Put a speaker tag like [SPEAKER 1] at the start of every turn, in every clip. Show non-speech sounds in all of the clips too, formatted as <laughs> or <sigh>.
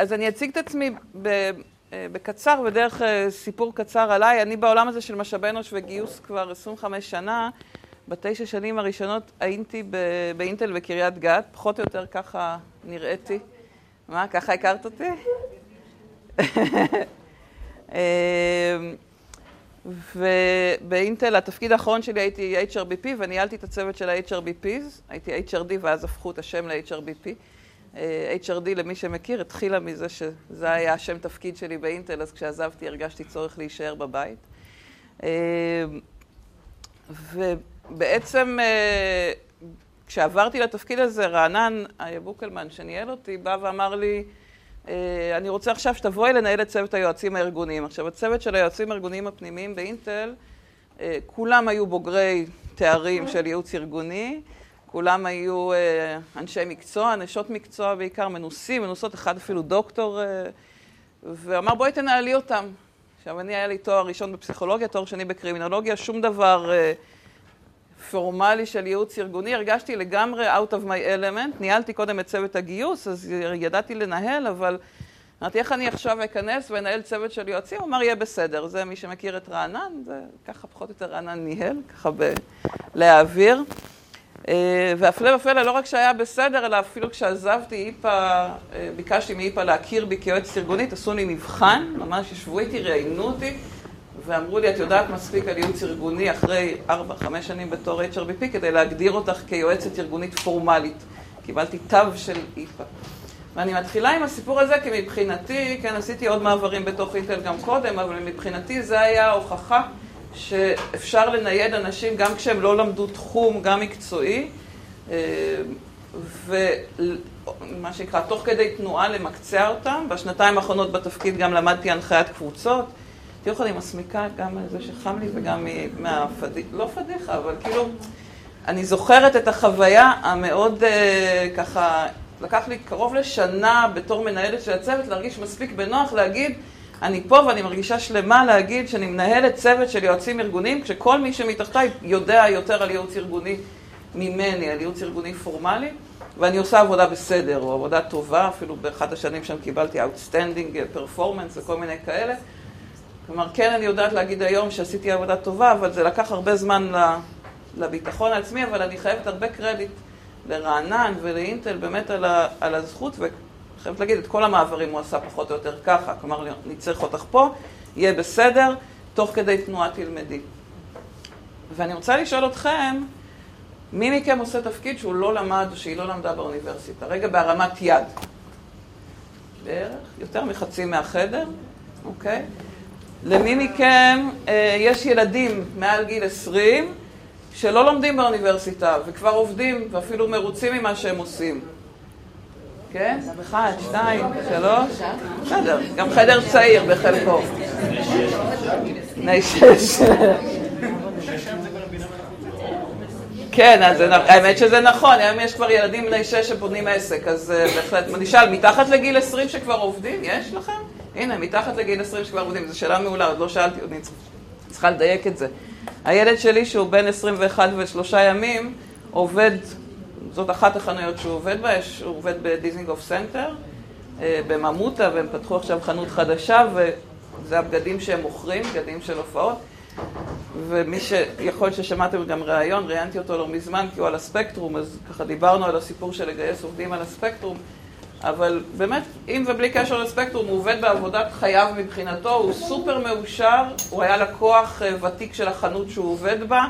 [SPEAKER 1] אז אני אציג את עצמי בקצר, בדרך סיפור קצר עליי. אני בעולם הזה של משאבי אנוש וגיוס כבר 25 שנה. בתשע שנים הראשונות הייתי באינטל בקריית גת, פחות או יותר ככה נראיתי. מה, ככה הכרת אותי? <laughs> ובאינטל התפקיד האחרון שלי הייתי HRBP וניהלתי את הצוות של ה-HRBPs, הייתי HRD ואז הפכו את השם ל-HRBP. HRD למי שמכיר התחילה מזה שזה היה השם תפקיד שלי באינטל, אז כשעזבתי הרגשתי צורך להישאר בבית. ובעצם כשעברתי לתפקיד הזה, רענן בוקלמן שניהל אותי, בא ואמר לי, אני רוצה עכשיו שתבואי לנהל את צוות היועצים הארגוניים. עכשיו, הצוות של היועצים הארגוניים הפנימיים באינטל, כולם היו בוגרי תארים של ייעוץ ארגוני, כולם היו אנשי מקצוע, נשות מקצוע בעיקר, מנוסים, מנוסות, אחד אפילו דוקטור, ואמר בואי תנהלי אותם. עכשיו, אני היה לי תואר ראשון בפסיכולוגיה, תואר שני בקרימינולוגיה, שום דבר פורמלי של ייעוץ ארגוני, הרגשתי לגמרי out of my element, ניהלתי קודם את צוות הגיוס, אז ידעתי לנהל, אבל אמרתי, איך אני עכשיו אכנס ואנהל צוות של יועצים? הוא אמר, יהיה בסדר. זה מי שמכיר את רענן, זה ככה פחות או יותר רענן ניהל, ככה להעביר. והפלא ופלא, לא רק שהיה בסדר, אלא אפילו כשעזבתי איפה, ביקשתי מאיפה להכיר בי כיועצת ארגונית, עשו לי מבחן, ממש ישבו איתי, ראיינו אותי. ואמרו לי, את יודעת מספיק על ייעוץ ארגוני אחרי 4-5 שנים בתור HRBP כדי להגדיר אותך כיועצת ארגונית פורמלית. קיבלתי תו של איפה. ואני מתחילה עם הסיפור הזה, כי מבחינתי, כן, עשיתי עוד מעברים בתוך אינטל גם קודם, אבל מבחינתי זה היה ההוכחה שאפשר לנייד אנשים גם כשהם לא למדו תחום, גם מקצועי, ומה שנקרא, תוך כדי תנועה למקצע אותם. בשנתיים האחרונות בתפקיד גם למדתי הנחיית קבוצות. תראו איך אני מסמיקה גם על זה שחם לי וגם מהפדיחה, לא פדיחה, אבל כאילו, אני זוכרת את החוויה המאוד ככה, לקח לי קרוב לשנה בתור מנהלת של הצוות להרגיש מספיק בנוח להגיד, אני פה ואני מרגישה שלמה להגיד שאני מנהלת צוות של יועצים ארגוניים, כשכל מי שמתחתיי יודע יותר על ייעוץ ארגוני ממני, על ייעוץ ארגוני פורמלי, ואני עושה עבודה בסדר, או עבודה טובה, אפילו באחת השנים שם קיבלתי Outstanding Performance וכל מיני כאלה. כלומר, כן, אני יודעת להגיד היום שעשיתי עבודה טובה, אבל זה לקח הרבה זמן לביטחון העצמי, אבל אני חייבת הרבה קרדיט לרענן ולאינטל באמת על, ה, על הזכות, וחייבת להגיד, את כל המעברים הוא עשה פחות או יותר ככה. כלומר, אני צריך אותך פה, יהיה בסדר, תוך כדי תנועה תלמדי. ואני רוצה לשאול אתכם, מי מכם עושה תפקיד שהוא לא למד שהיא לא למדה באוניברסיטה? רגע, בהרמת יד. בערך, יותר מחצי מהחדר, אוקיי? למי מכם אה, יש ילדים מעל גיל 20 שלא לומדים באוניברסיטה וכבר עובדים ואפילו מרוצים ממה שהם עושים? כן? אחד, שתיים, שלוש? בסדר, גם חדר צעיר בחלקו. בני שש. כן, אז האמת שזה נכון, היום יש כבר ילדים בני שש שבונים עסק, אז בהחלט, נשאל, מתחת לגיל 20 שכבר עובדים, יש לכם? הנה, מתחת לגיל 20 שכבר עובדים, זו שאלה מעולה, עוד לא שאלתי, אני צריכה לדייק את זה. הילד שלי, שהוא בן 21 ושלושה ימים, עובד, זאת אחת החנויות שהוא עובד בה, הוא עובד בדיזינגוף סנטר, בממוטה, והם פתחו עכשיו חנות חדשה, וזה הבגדים שהם מוכרים, בגדים של הופעות. ומי שיכול ששמעתם גם ראיון, ראיינתי אותו לא מזמן, כי הוא על הספקטרום, אז ככה דיברנו על הסיפור של לגייס עובדים על הספקטרום. אבל באמת, אם ובלי קשר לספקטרום, הוא עובד בעבודת חייו מבחינתו, הוא סופר מאושר, הוא היה לקוח ותיק של החנות שהוא עובד בה,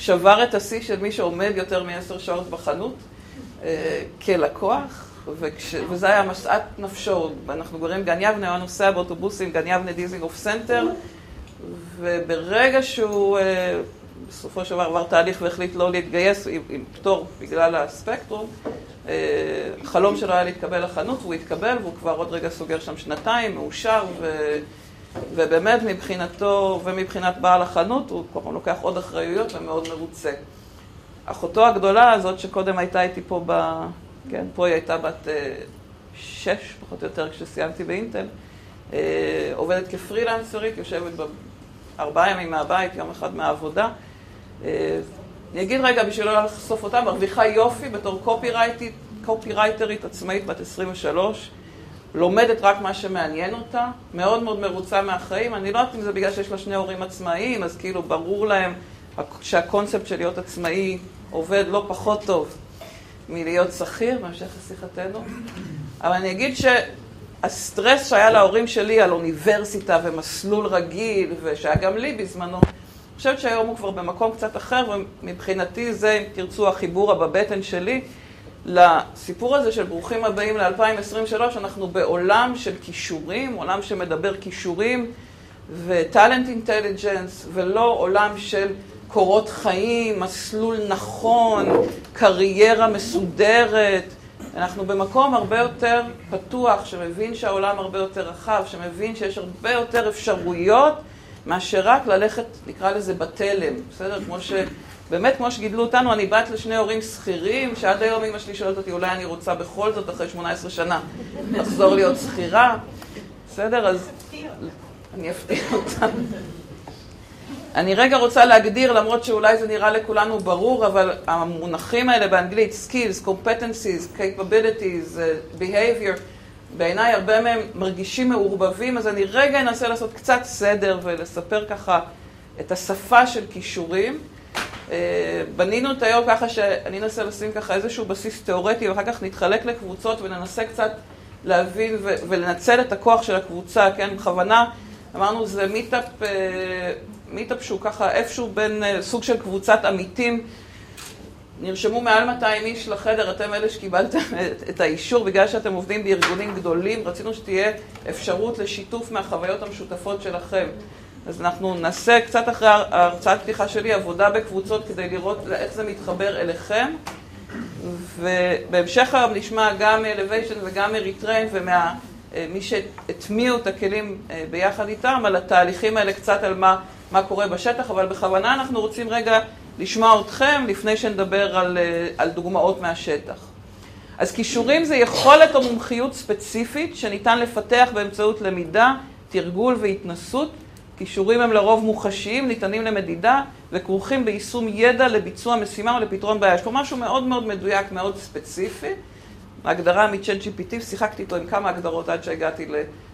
[SPEAKER 1] שבר את השיא של מי שעומד יותר מעשר שעות בחנות כלקוח, וכש, וזה היה משאת נפשו, אנחנו גרים גן יבנה, הוא היה נוסע באוטובוסים, גן יבנה דיזינגוף סנטר, וברגע שהוא בסופו של דבר עבר תהליך והחליט לא להתגייס עם, עם פטור בגלל הספקטרום, החלום שלו היה להתקבל לחנות, והוא התקבל, והוא כבר עוד רגע סוגר שם שנתיים, מאושר, ו... ובאמת מבחינתו ומבחינת בעל החנות, הוא פעם לוקח עוד אחריויות ומאוד מרוצה. אחותו הגדולה הזאת, שקודם הייתה איתי פה ב... כן, פה היא הייתה בת שש, פחות או יותר, כשסיימתי באינטל, עובדת כפרילנסרית, יושבת ארבעה ימים מהבית, יום אחד מהעבודה. אני אגיד רגע, בשביל לא לחשוף אותה, מרוויחה יופי בתור קופירייטרית עצמאית בת 23, לומדת רק מה שמעניין אותה, מאוד מאוד מרוצה מהחיים. אני לא יודעת אם זה בגלל שיש לה שני הורים עצמאיים, אז כאילו ברור להם שהקונספט של להיות עצמאי עובד לא פחות טוב מלהיות שכיר, בהמשך לשיחתנו. אבל אני אגיד שהסטרס שהיה להורים שלי על אוניברסיטה ומסלול רגיל, ושהיה גם לי בזמנו, אני חושבת שהיום הוא כבר במקום קצת אחר, ומבחינתי זה, אם תרצו, החיבור הבבטן שלי. לסיפור הזה של ברוכים הבאים ל-2023, אנחנו בעולם של כישורים, עולם שמדבר כישורים וטאלנט אינטליג'נס, ולא עולם של קורות חיים, מסלול נכון, קריירה מסודרת. אנחנו במקום הרבה יותר פתוח, שמבין שהעולם הרבה יותר רחב, שמבין שיש הרבה יותר אפשרויות מאשר רק ללכת, נקרא לזה בתלם, בסדר? כמו ש... באמת, כמו שגידלו אותנו, אני בת לשני הורים שכירים, שעד היום אמא שלי שואלת אותי, אולי אני רוצה בכל זאת, אחרי 18 שנה, לחזור להיות שכירה. בסדר? אז... אני אפתיע אותם. אני רגע רוצה להגדיר, למרות שאולי זה נראה לכולנו ברור, אבל המונחים האלה באנגלית, skills, competencies, capabilities, behavior, בעיניי הרבה מהם מרגישים מעורבבים, אז אני רגע אנסה לעשות קצת סדר ולספר ככה את השפה של כישורים. אה, בנינו את היום ככה שאני אנסה לשים ככה איזשהו בסיס תיאורטי, ואחר כך נתחלק לקבוצות וננסה קצת להבין ו- ולנצל את הכוח של הקבוצה, כן? בכוונה אמרנו זה מיטאפ, אה, מיטאפ שהוא ככה איפשהו בין אה, סוג של קבוצת עמיתים. נרשמו מעל 200 איש לחדר, אתם אלה שקיבלתם <laughs> את האישור, בגלל שאתם עובדים בארגונים גדולים, רצינו שתהיה אפשרות לשיתוף מהחוויות המשותפות שלכם. אז אנחנו נעשה קצת אחרי ההרצאת פתיחה שלי עבודה בקבוצות כדי לראות איך זה מתחבר אליכם. ובהמשך היום נשמע גם מ-Elevation וגם מ-Retrain וממי אה, שהטמיעו את הכלים אה, ביחד איתם, על התהליכים האלה קצת על מה, מה קורה בשטח, אבל בכוונה אנחנו רוצים רגע לשמוע אתכם לפני שנדבר על, אה, על דוגמאות מהשטח. אז כישורים זה יכולת או מומחיות ספציפית שניתן לפתח באמצעות למידה, תרגול והתנסות כישורים הם לרוב מוחשיים, ניתנים למדידה וכרוכים ביישום ידע לביצוע משימה או לפתרון בעיה. יש פה משהו מאוד מאוד מדויק, מאוד ספציפי. ההגדרה מצ'אט GPT, שיחקתי איתו עם כמה הגדרות עד שהגעתי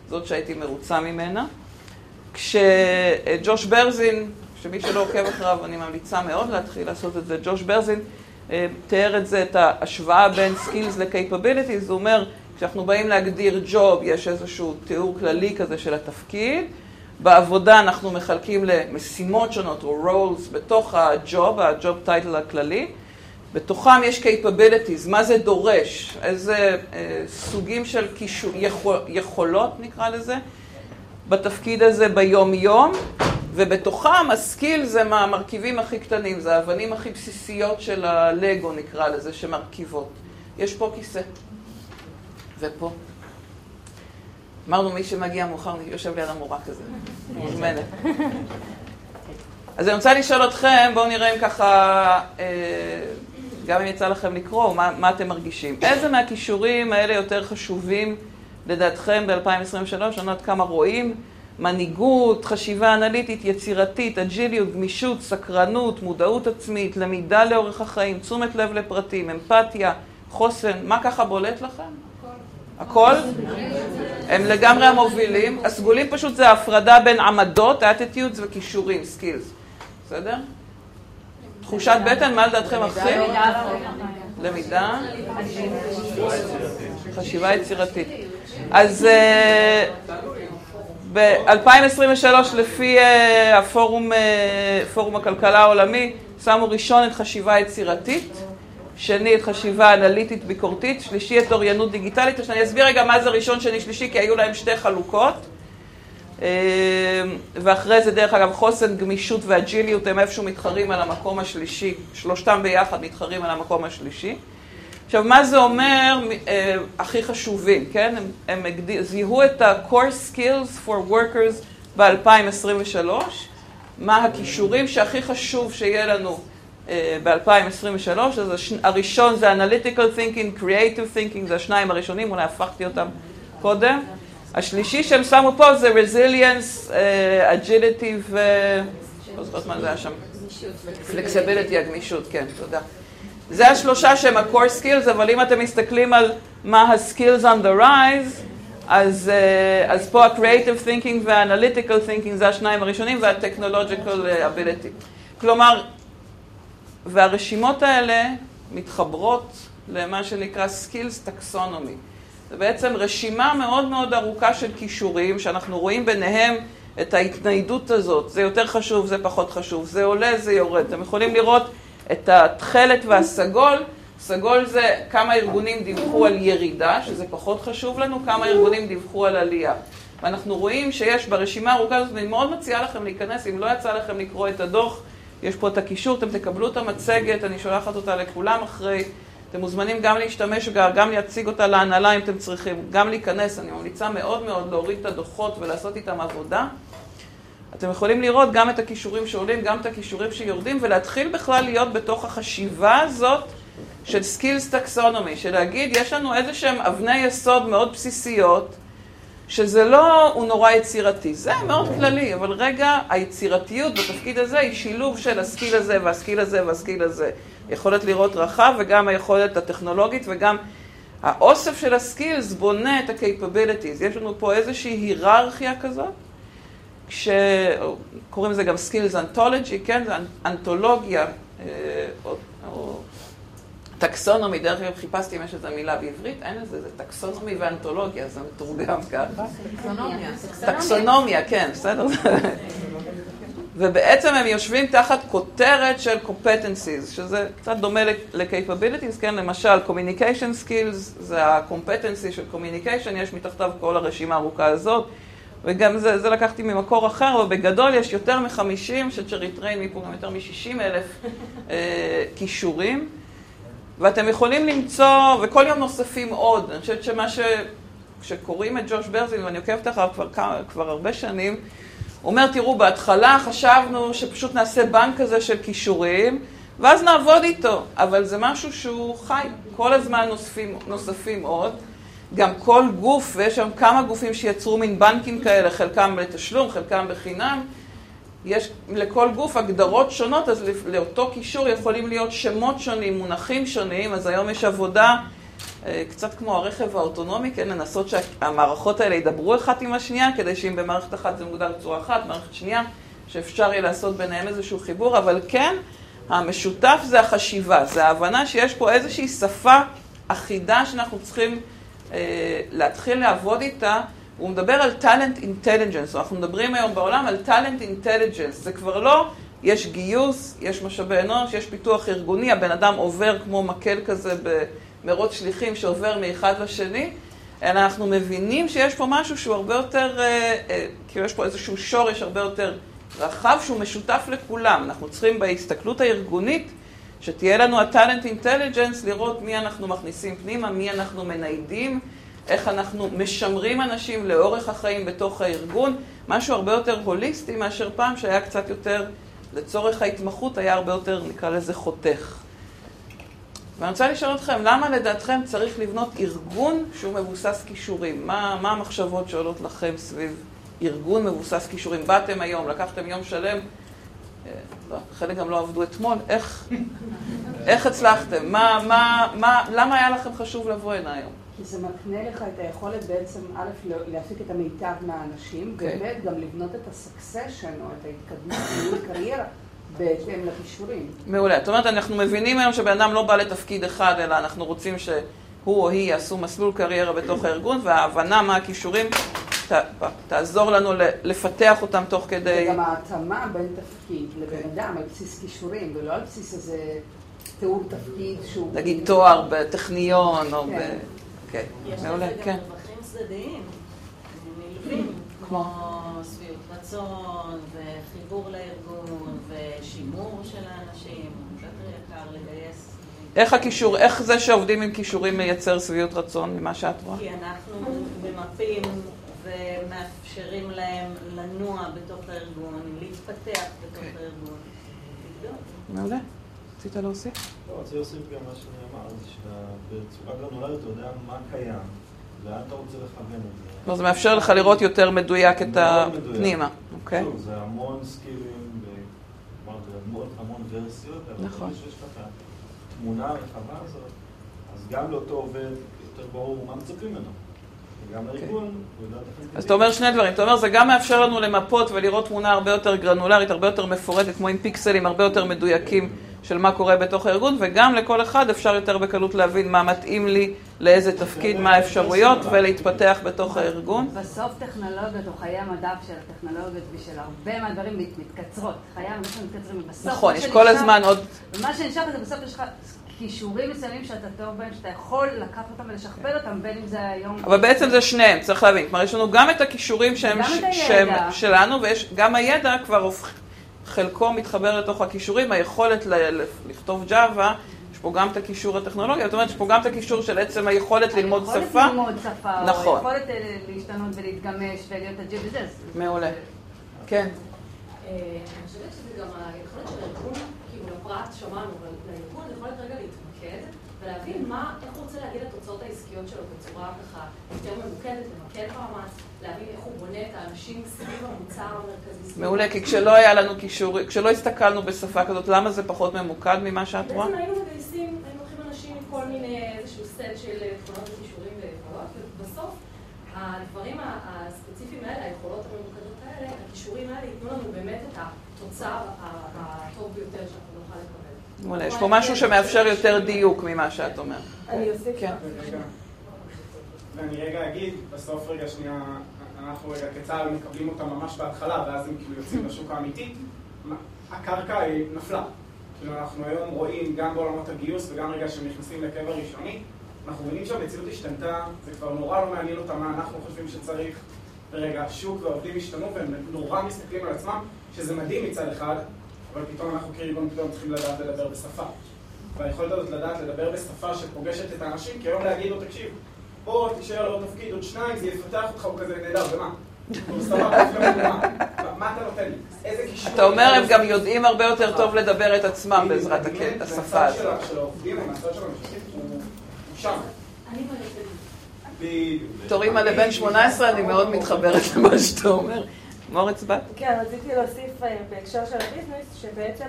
[SPEAKER 1] לזאת שהייתי מרוצה ממנה. כשג'וש ברזין, שמי שלא עוקב אחריו, אני ממליצה מאוד להתחיל לעשות את זה, ג'וש ברזין אה, תיאר את זה, את ההשוואה בין skills ל-capabilities, הוא אומר, כשאנחנו באים להגדיר ג'וב, יש איזשהו תיאור כללי כזה של התפקיד. בעבודה אנחנו מחלקים למשימות שונות או roles בתוך הג'וב, הג'וב טייטל הכללי. בתוכם יש capabilities, מה זה דורש, איזה אה, סוגים של קישור, יכול, יכולות נקרא לזה, בתפקיד הזה ביום-יום, ובתוכם הסקיל זה מהמרכיבים הכי קטנים, זה האבנים הכי בסיסיות של הלגו נקרא לזה, שמרכיבות. יש פה כיסא, ופה. אמרנו, מי שמגיע מאוחר יושב ליד המורה כזה, מוזמנת. אז אני רוצה לשאול אתכם, בואו נראה אם ככה, אה, גם אם יצא לכם לקרוא, מה, מה אתם מרגישים. איזה מהכישורים האלה יותר חשובים לדעתכם ב-2023? אני לא יודעת כמה רואים. מנהיגות, חשיבה אנליטית, יצירתית, אג'יליות, גמישות, סקרנות, מודעות עצמית, למידה לאורך החיים, תשומת לב לפרטים, אמפתיה, חוסן, מה ככה בולט לכם? הכל? הם לגמרי המובילים. הסגולים פשוט זה ההפרדה בין עמדות, attitudes וכישורים, skills. בסדר? תחושת בטן, מה לדעתכם הכי? למידה. חשיבה יצירתית. אז אה, ב-2023, לפי אה, הפורום, אה, פורום הכלכלה העולמי, שמו ראשון את חשיבה יצירתית. שני את חשיבה אנליטית ביקורתית, שלישי את אוריינות דיגיטלית. עכשיו אני אסביר רגע מה זה ראשון, שני, שלישי, כי היו להם שתי חלוקות. אה, ואחרי זה, דרך אגב, חוסן, גמישות ואג'יליות הם איפשהו מתחרים על המקום השלישי, שלושתם ביחד מתחרים על המקום השלישי. עכשיו, מה זה אומר אה, הכי חשובים, כן? הם, הם זיהו את ה-core skills for workers ב-2023, מה הכישורים שהכי חשוב שיהיה לנו ב-2023, אז הראשון זה Analytical Thinking, Creative Thinking, זה השניים הראשונים, אולי הפכתי אותם קודם. השלישי שהם שמו פה זה Resilience, uh, Agility ו... לא זוכרת מה זה היה שם. Flexibility, הגמישות, כן, תודה. זה השלושה שהם ה-core skills, אבל אם אתם מסתכלים על מה ה-skills on the rise, אז, אה, אז פה ה-Creative Thinking וה-Analytical Thinking זה השניים הראשונים וה-Technological Ability. כלומר, והרשימות האלה מתחברות למה שנקרא Skills Taxonomy. זה בעצם רשימה מאוד מאוד ארוכה של כישורים, שאנחנו רואים ביניהם את ההתניידות הזאת. זה יותר חשוב, זה פחות חשוב, זה עולה, זה יורד. אתם יכולים לראות את התכלת והסגול. סגול זה כמה ארגונים דיווחו על ירידה, שזה פחות חשוב לנו, כמה ארגונים דיווחו על עלייה. ואנחנו רואים שיש ברשימה הארוכה הזאת, ואני מאוד מציעה לכם להיכנס, אם לא יצא לכם לקרוא את הדוח, יש פה את הקישור, אתם תקבלו את המצגת, אני שולחת אותה לכולם אחרי. אתם מוזמנים גם להשתמש, גם להציג אותה להנהלה אם אתם צריכים, גם להיכנס, אני ממליצה מאוד מאוד להוריד את הדוחות ולעשות איתם עבודה. אתם יכולים לראות גם את הכישורים שעולים, גם את הכישורים שיורדים, ולהתחיל בכלל להיות בתוך החשיבה הזאת של skills taxonomy, של להגיד, יש לנו איזה שהם אבני יסוד מאוד בסיסיות, שזה לא, הוא נורא יצירתי, זה מאוד כללי, אבל רגע, היצירתיות בתפקיד הזה היא שילוב של ה skill הזה וה skill הזה וה skill הזה. יכולת לראות רחב וגם היכולת הטכנולוגית וגם האוסף של ה skills בונה את ה-capabilities. יש לנו פה איזושהי היררכיה כזאת, שקוראים לזה גם skills ontology, כן? זה אונטולוגיה, אה, או, או טקסונומי, דרך אגב חיפשתי אם יש איזו מילה בעברית, אין לזה, זה טקסונומי ואנתולוגיה, זה מתורגם ככה. טקסונומיה. טקסונומיה, כן, בסדר. ובעצם הם יושבים תחת כותרת של competencies, שזה קצת דומה ל-capabilities, כן? למשל, communication skills זה ה-competency של communication, יש מתחתיו כל הרשימה הארוכה הזאת, וגם זה, זה לקחתי ממקור אחר, אבל בגדול יש יותר מ-50, שצ'רי טריין מפה גם יותר מ-60 אלף אה, כישורים, ואתם יכולים למצוא, וכל יום נוספים עוד. אני חושבת שמה ש... כשקוראים את ג'וש ברזין, ואני עוקבת אחריו כבר, כבר הרבה שנים, הוא אומר, תראו, בהתחלה חשבנו שפשוט נעשה בנק כזה של כישורים, ואז נעבוד איתו, אבל זה משהו שהוא חי, כל הזמן נוספים, נוספים עוד. גם כל גוף, ויש שם כמה גופים שיצרו מין בנקים כאלה, חלקם לתשלום, חלקם בחינם, יש לכל גוף הגדרות שונות, אז לאותו קישור יכולים להיות שמות שונים, מונחים שונים, אז היום יש עבודה אה, קצת כמו הרכב האוטונומי, כן, לנסות שהמערכות האלה ידברו אחת עם השנייה, כדי שאם במערכת אחת זה מוגדר בצורה אחת, מערכת שנייה, שאפשר יהיה לעשות ביניהם איזשהו חיבור, אבל כן, המשותף זה החשיבה, זה ההבנה שיש פה איזושהי שפה אחידה שאנחנו צריכים אה, להתחיל לעבוד איתה. הוא מדבר על talent intelligence, אנחנו מדברים היום בעולם על talent intelligence, זה כבר לא יש גיוס, יש משאבי אנוש, יש פיתוח ארגוני, הבן אדם עובר כמו מקל כזה ב... מרוץ שליחים שעובר מאחד לשני, אלא אנחנו מבינים שיש פה משהו שהוא הרבה יותר, אה, אה, כאילו יש פה איזשהו שורש הרבה יותר רחב שהוא משותף לכולם. אנחנו צריכים בהסתכלות הארגונית, שתהיה לנו הטאלנט אינטליג'נס, לראות מי אנחנו מכניסים פנימה, מי אנחנו מניידים, איך אנחנו משמרים אנשים לאורך החיים בתוך הארגון, משהו הרבה יותר הוליסטי מאשר פעם שהיה קצת יותר, לצורך ההתמחות היה הרבה יותר, נקרא לזה חותך. ואני רוצה לשאול אתכם, למה לדעתכם צריך לבנות ארגון שהוא מבוסס כישורים? מה, מה המחשבות שעולות לכם סביב ארגון מבוסס כישורים? באתם היום, לקחתם יום שלם, אה, לא, חלק גם לא עבדו אתמול, איך, איך הצלחתם? מה, מה, מה, למה היה לכם חשוב לבוא הנה היום?
[SPEAKER 2] כי זה מקנה לך את היכולת בעצם, א', להפיק את המיטב מהאנשים, okay. אוקיי. וב', גם לבנות את הסקסשן או את ההתקדמות, ניהול קריירה. בהתאם לכישורים.
[SPEAKER 1] מעולה. זאת אומרת, אנחנו מבינים היום שבן אדם לא בא לתפקיד אחד, אלא אנחנו רוצים שהוא או היא יעשו מסלול קריירה בתוך הארגון, וההבנה מה הכישורים ת, תעזור לנו לפתח אותם תוך כדי...
[SPEAKER 2] וגם ההתאמה בין תפקיד לבן okay. אדם על בסיס כישורים, ולא על בסיס איזה תיאור תפקיד שהוא...
[SPEAKER 1] נגיד תואר בטכניון, או כן. ב...
[SPEAKER 3] כן. מעולה, כן. יש גם רווחים צדדיים, נלווים, כמו שביעות רצון, וחיבור לארגון, ושימור של האנשים, יותר יקר לגייס.
[SPEAKER 1] איך הקישור, איך זה שעובדים עם כישורים מייצר שביעות רצון ממה שאת רואה?
[SPEAKER 3] כי אנחנו ממפים ומאפשרים להם לנוע בתוך הארגון, להתפתח בתוך okay. הארגון.
[SPEAKER 1] מעולה. רצית להוסיף?
[SPEAKER 4] לא, רציתי להוסיף גם מה שאני אמר, זה שבצורה גרנולרית אתה יודע מה קיים, לאן אתה רוצה לכוון את זה.
[SPEAKER 1] כלומר, זה מאפשר לך לראות יותר מדויק את הפנימה,
[SPEAKER 4] אוקיי? שוב, זה המון סקילים, המון ורסיות, אבל נכון. שיש לך את התמונה הרחבה הזאת, אז גם לאותו עובד יותר ברור מה מצפים ממנו.
[SPEAKER 1] אז אתה אומר שני דברים, אתה אומר זה גם מאפשר לנו למפות ולראות תמונה הרבה יותר גרנולרית, הרבה יותר מפורטת, כמו עם פיקסלים הרבה יותר מדויקים של מה קורה בתוך הארגון, וגם לכל אחד אפשר יותר בקלות להבין מה מתאים לי, לאיזה תפקיד, מה האפשרויות, ולהתפתח בתוך הארגון.
[SPEAKER 2] בסוף טכנולוגיות או חיי המדף של הטכנולוגיות ושל הרבה מהדברים מתקצרות. חיי המדף מתקצרים, ובסוף
[SPEAKER 1] נכון, יש כל הזמן עוד...
[SPEAKER 2] ומה שנשאר זה בסוף יש לך כישורים מסוימים שאתה טוב בהם, שאתה יכול לקחת אותם ולשכפל אותם, בין אם זה היום...
[SPEAKER 1] אבל בעצם זה שניהם, צריך להבין. כלומר, יש לנו גם את הכישורים שהם, שהם שלנו, ויש גם הידע כבר הופך, חלקו מתחבר לתוך הכישורים, היכולת ל- לכתוב ג'אווה, יש פה גם את הכישור הטכנולוגי, זאת אומרת, יש פה גם את הכישור של עצם היכולת ללמוד שפה.
[SPEAKER 2] היכולת ללמוד שפה,
[SPEAKER 1] נכון.
[SPEAKER 2] או היכולת אה, להשתנות ולהתגמש ולהיות הג'י וזה.
[SPEAKER 1] מעולה. כן.
[SPEAKER 5] אה, אני חושבת שזה גם היכולת של הארגון, כאילו לפרט שמענו, אבל לארגון יכולת רגע להתמקד ולהבין מה, איך הוא רוצה להגיד לתוצאות העסקיות שלו בצורה ככה יותר ממוקדת, למקד מאמץ, להבין איך הוא בונה את האנשים סביב המוצר המרכזי.
[SPEAKER 1] מעולה, כי כשלא היה לנו כישורים, כשלא הסתכלנו בשפה כזאת, למה זה פחות ממוקד ממה שאת רואה?
[SPEAKER 5] בעצם היינו מגייסים, היינו לוקחים אנשים עם כל מיני, איזשהו סט של תכונות וכישורים ויכולות, ובסוף הדברים הספציפיים האלה, היכולות הממוקדות האלה, הכישורים האלה ייתנו לנו באמת את התוצר הטוב ביותר שאנחנו נוכל לקבל.
[SPEAKER 1] מעולה, יש פה משהו שמאפשר יותר דיוק ממה שאת אומרת.
[SPEAKER 5] אני אוסיף.
[SPEAKER 1] כן.
[SPEAKER 6] ואני רגע אגיד, בסוף רגע שנייה, אנחנו רגע כצה"ל מקבלים אותם ממש בהתחלה, ואז הם כאילו יוצאים לשוק האמיתי, הקרקע היא נפלה. כאילו אנחנו היום רואים גם בעולמות הגיוס וגם רגע שהם נכנסים לקבע ראשוני, אנחנו מבינים שהמציאות השתנתה, זה כבר נורא לא מעניין אותם מה אנחנו חושבים שצריך, ורגע השוק והעובדים השתנו והם נורא מסתכלים על עצמם, שזה מדהים מצד אחד, אבל פתאום אנחנו כארגון פתאום צריכים לדעת לדבר בשפה. והיכולת הזאת לדעת לדבר בשפה שפוגשת את האנשים, כי היום להגיד לו, תקשיב, בוא תישאר לו תפקיד עוד שניים, זה יפתח אותך, הוא כזה נהדר, ומה? מה אתה נותן לי? איזה קישור?
[SPEAKER 1] אתה אומר, הם גם יודעים הרבה יותר טוב לדבר את עצמם בעזרת השפה הזאת.
[SPEAKER 6] והצד של העובדים, מהצד של המשתתפים, הוא שם.
[SPEAKER 5] אני בנתונים.
[SPEAKER 1] בתור אימא לבן 18 אני מאוד מתחברת למה שאתה אומר. מורץ בת?
[SPEAKER 7] כן, רציתי להוסיף אה, בהקשר של הביזנס, שבעצם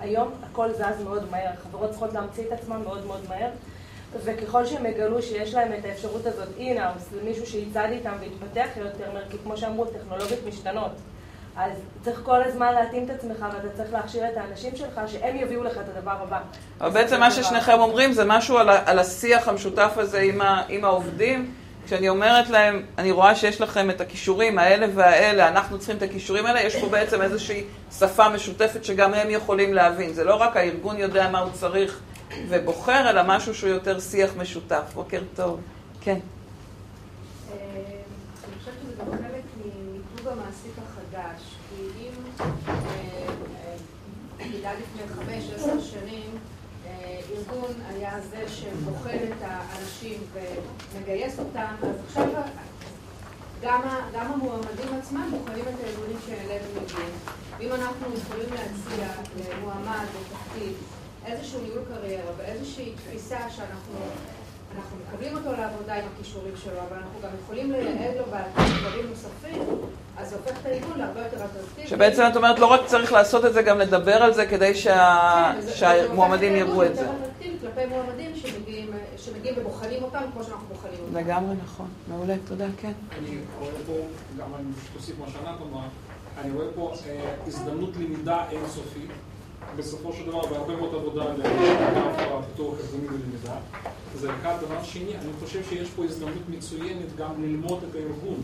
[SPEAKER 7] היום הכל זז מאוד מהר, חברות צריכות להמציא את עצמן מאוד מאוד מהר, וככל שהם יגלו שיש להם את האפשרות הזאת אינאוס, למישהו שיצעד איתם ויתפתח יותר כי כמו שאמרו, טכנולוגיות משתנות. אז צריך כל הזמן להתאים את עצמך, ואתה צריך להכשיר את האנשים שלך, שהם יביאו לך את הדבר הבא.
[SPEAKER 1] אבל בעצם מה ששניכם אומרים זה משהו על, על השיח המשותף הזה עם, ה- עם העובדים. כשאני אומרת להם, אני רואה שיש לכם את הכישורים האלה והאלה, אנחנו צריכים את הכישורים האלה, יש פה בעצם איזושהי שפה משותפת שגם הם יכולים להבין. זה לא רק הארגון יודע מה הוא צריך ובוחר, אלא משהו שהוא יותר שיח משותף. בוקר טוב. כן.
[SPEAKER 8] אני חושבת שזה גם חלק ממיתוג המעסיק החדש, כי אם נדע לפני חמש, עשר שנים, אה, ארגון היה זה שבוחן את האנשים ומגייס אותם, אז עכשיו גם, גם המועמדים עצמם בוחנים את הארגונים שאליהם הם מגיעים. ואם אנחנו יכולים להציע למועמד לתפקיד איזשהו ניהול קריירה ואיזושהי תפיסה שאנחנו אנחנו מקבלים אותו לעבודה עם הכישורים שלו, אבל אנחנו גם יכולים לייעד לו בעתיד דברים נוספים, אז זה הופך את הארגון להרבה יותר אטרקטיבי.
[SPEAKER 1] שבעצם את אומרת, לא רק צריך לעשות את זה, גם לדבר על זה כדי שה...
[SPEAKER 8] כן, זה- זה
[SPEAKER 1] שהמועמדים
[SPEAKER 8] הופך
[SPEAKER 1] יראו את
[SPEAKER 8] הארגון
[SPEAKER 1] זה.
[SPEAKER 8] יותר אטרקטיבי כלפי מועמדים שמגיעים, ובוחנים אותם כמו שאנחנו בוחנים אותם.
[SPEAKER 1] לגמרי נכון. מעולה, תודה, כן.
[SPEAKER 9] אני רואה פה, גם אני פשוט אוסיף מה שענת אמרה, אני רואה פה אה, הזדמנות למידה אינסופית, בסופו של דבר, בהרבה מאוד עבודה לאגף הפיתוח ארגוני ולמידה. זה אחד. דבר שני, אני חושב שיש פה הזדמנות מצוינת גם ללמוד את הארגון.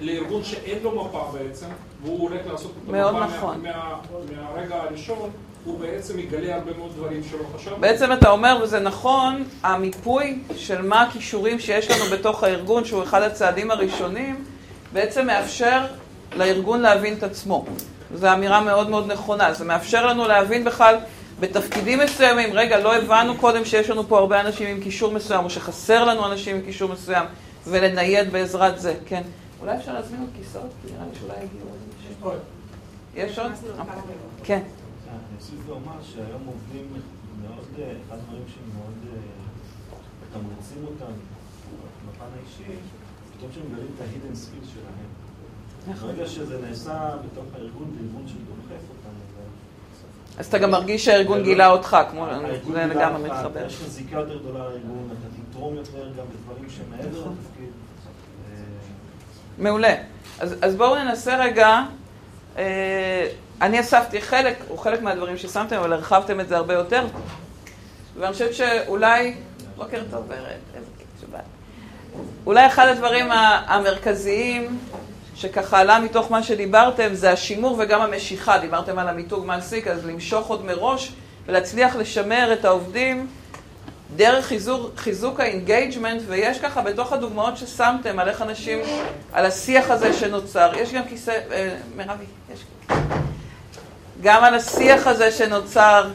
[SPEAKER 9] לארגון שאין לו מפה בעצם, והוא הולך לעשות את המפה
[SPEAKER 1] נכון.
[SPEAKER 9] מה, מה, מהרגע הראשון, הוא בעצם יגלה הרבה מאוד דברים שלא חשב.
[SPEAKER 1] בעצם אתה אומר, וזה נכון, המיפוי של מה הכישורים שיש לנו בתוך הארגון, שהוא אחד הצעדים הראשונים, בעצם מאפשר לארגון להבין את עצמו. זו אמירה מאוד מאוד נכונה. זה מאפשר לנו להבין בכלל בתפקידים מסוימים, רגע, לא הבנו קודם שיש לנו פה הרבה אנשים עם כישור מסוים, או שחסר לנו אנשים עם כישור מסוים, ולנייד בעזרת זה, כן. אולי אפשר להזמין עוד כיסאות? נראה לי שאולי יגיעו עוד אנשים. יש עוד? כן.
[SPEAKER 4] אני אוסיף ואומר שהיום עובדים מאוד, אה, אחד הדברים שמאוד אה, מתמרצים אותם בפן האישי, פתאום שהם מגלים את ה-hidden skills שלהם.
[SPEAKER 1] נכון.
[SPEAKER 4] ברגע שזה נעשה בתוך הארגון, בארגון שדוחף אותם, אז-
[SPEAKER 1] אז אתה גם מרגיש שהארגון גילה אותך, כמו
[SPEAKER 4] הארגון
[SPEAKER 1] זה
[SPEAKER 4] גילה
[SPEAKER 1] לגמרי
[SPEAKER 4] אותך,
[SPEAKER 1] מתחבר.
[SPEAKER 4] יש לך זיקה יותר גדולה לארגון, אתה תתרום יותר גם בדברים שמעבר
[SPEAKER 1] נכון.
[SPEAKER 4] לתפקיד. אה,
[SPEAKER 1] מעולה. אז, אז בואו ננסה רגע, אה, אני אספתי חלק, או חלק מהדברים ששמתם, אבל הרחבתם את זה הרבה יותר. ואני חושבת שאולי, בוקר טוב ורד, איזה כיף שבאת. אולי אחד הדברים המרכזיים שככה עלה מתוך מה שדיברתם זה השימור וגם המשיכה. דיברתם על המיתוג מעסיק, אז למשוך עוד מראש ולהצליח לשמר את העובדים דרך חיזוק, חיזוק ה engagement, ויש ככה בתוך הדוגמאות ששמתם על איך אנשים, על השיח הזה שנוצר, יש גם כיסא, אה, מרבי, יש. גם על השיח הזה שנוצר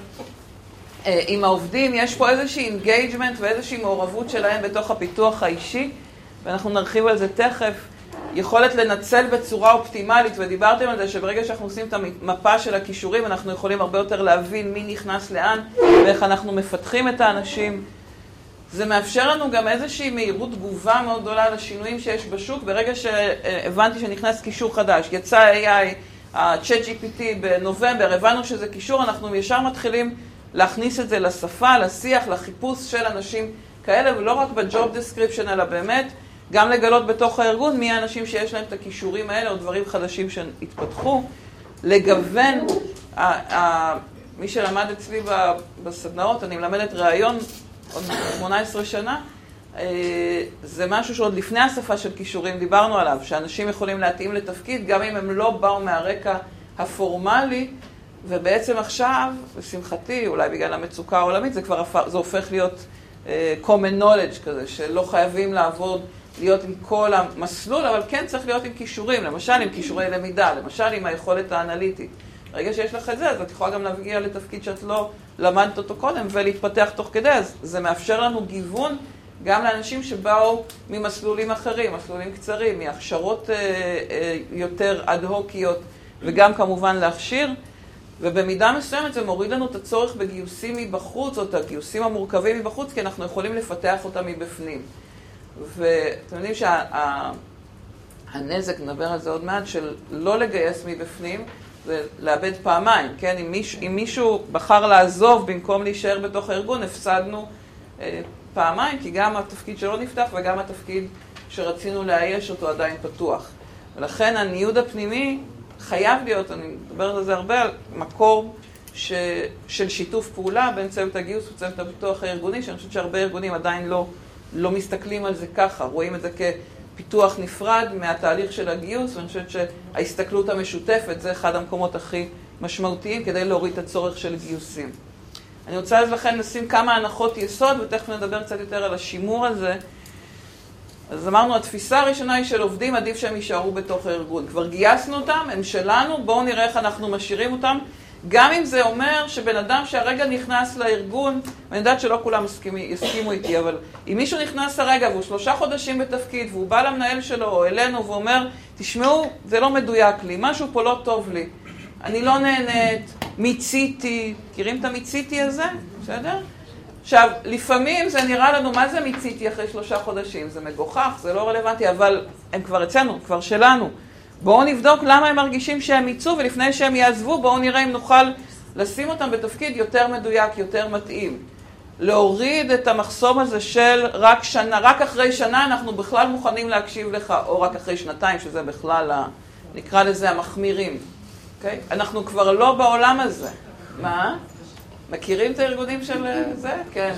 [SPEAKER 1] אה, עם העובדים, יש פה איזושהי engagement ואיזושהי מעורבות שלהם בתוך הפיתוח האישי, ואנחנו נרחיב על זה תכף. יכולת לנצל בצורה אופטימלית, ודיברתם על זה שברגע שאנחנו עושים את המפה של הכישורים, אנחנו יכולים הרבה יותר להבין מי נכנס לאן ואיך אנחנו מפתחים את האנשים. זה מאפשר לנו גם איזושהי מהירות תגובה מאוד גדולה לשינויים שיש בשוק. ברגע שהבנתי שנכנס קישור חדש, יצא AI, ה-Chat GPT בנובמבר, הבנו שזה קישור, אנחנו ישר מתחילים להכניס את זה לשפה, לשיח, לחיפוש של אנשים כאלה, ולא רק ב-Job Description, אלא באמת גם לגלות בתוך הארגון מי האנשים שיש להם את הכישורים האלה או דברים חדשים שהתפתחו, לגוון, מי שלמד אצלי בסדנאות, אני מלמדת ראיון עוד 18 שנה, אה, זה משהו שעוד לפני השפה של כישורים דיברנו עליו, שאנשים יכולים להתאים לתפקיד גם אם הם לא באו מהרקע הפורמלי, ובעצם עכשיו, לשמחתי, אולי בגלל המצוקה העולמית, זה כבר זה הופך להיות uh, common knowledge כזה, שלא חייבים לעבוד להיות עם כל המסלול, אבל כן צריך להיות עם כישורים, למשל עם כישורי למידה, למשל עם היכולת האנליטית. ברגע שיש לך את זה, אז את יכולה גם להגיע לתפקיד שאת לא למדת אותו קודם ולהתפתח תוך כדי, אז זה מאפשר לנו גיוון גם לאנשים שבאו ממסלולים אחרים, מסלולים קצרים, מהכשרות אה, אה, יותר אד-הוקיות, וגם כמובן להכשיר. ובמידה מסוימת זה מוריד לנו את הצורך בגיוסים מבחוץ, או את הגיוסים המורכבים מבחוץ, כי אנחנו יכולים לפתח אותם מבפנים. ואתם יודעים שהנזק, שה, נדבר על זה עוד מעט, של לא לגייס מבפנים, זה לאבד פעמיים, כן? אם, מיש, אם מישהו בחר לעזוב במקום להישאר בתוך הארגון, הפסדנו אה, פעמיים, כי גם התפקיד שלו נפתח וגם התפקיד שרצינו לאייש אותו עדיין פתוח. ולכן הניוד הפנימי חייב להיות, אני מדברת על זה הרבה, על מקור ש, של שיתוף פעולה בין צוות הגיוס וצוות הפיתוח הארגוני, שאני חושבת שהרבה ארגונים עדיין לא... לא מסתכלים על זה ככה, רואים את זה כפיתוח נפרד מהתהליך של הגיוס, ואני חושבת שההסתכלות המשותפת זה אחד המקומות הכי משמעותיים כדי להוריד את הצורך של גיוסים. אני רוצה אז לכן לשים כמה הנחות יסוד, ותכף נדבר קצת יותר על השימור הזה. אז אמרנו, התפיסה הראשונה היא של עובדים, עדיף שהם יישארו בתוך הארגון. כבר גייסנו אותם, הם שלנו, בואו נראה איך אנחנו משאירים אותם גם אם זה אומר שבן אדם שהרגע נכנס לארגון, ואני יודעת שלא כולם יסכימו, איתי, אבל אם מישהו נכנס הרגע והוא שלושה חודשים בתפקיד, והוא בא למנהל שלו או אלינו ואומר, תשמעו, זה לא מדויק לי, משהו פה לא טוב לי, אני לא נהנית, מיציתי, מכירים את המיציתי הזה? בסדר? עכשיו, לפעמים זה נראה לנו, מה זה מיציתי אחרי שלושה חודשים? זה מגוחך, זה לא רלוונטי, אבל הם כבר אצלנו, כבר שלנו. בואו נבדוק למה הם מרגישים שהם מיצו, ולפני שהם יעזבו, בואו נראה אם נוכל לשים אותם בתפקיד יותר מדויק, יותר מתאים. להוריד את המחסום הזה של רק שנה, רק אחרי שנה אנחנו בכלל מוכנים להקשיב לך, או רק אחרי שנתיים, שזה בכלל, ה, נקרא לזה המחמירים. Okay? אוקיי? אנחנו כבר לא בעולם הזה. מה? מכירים את הארגונים של זה? כן.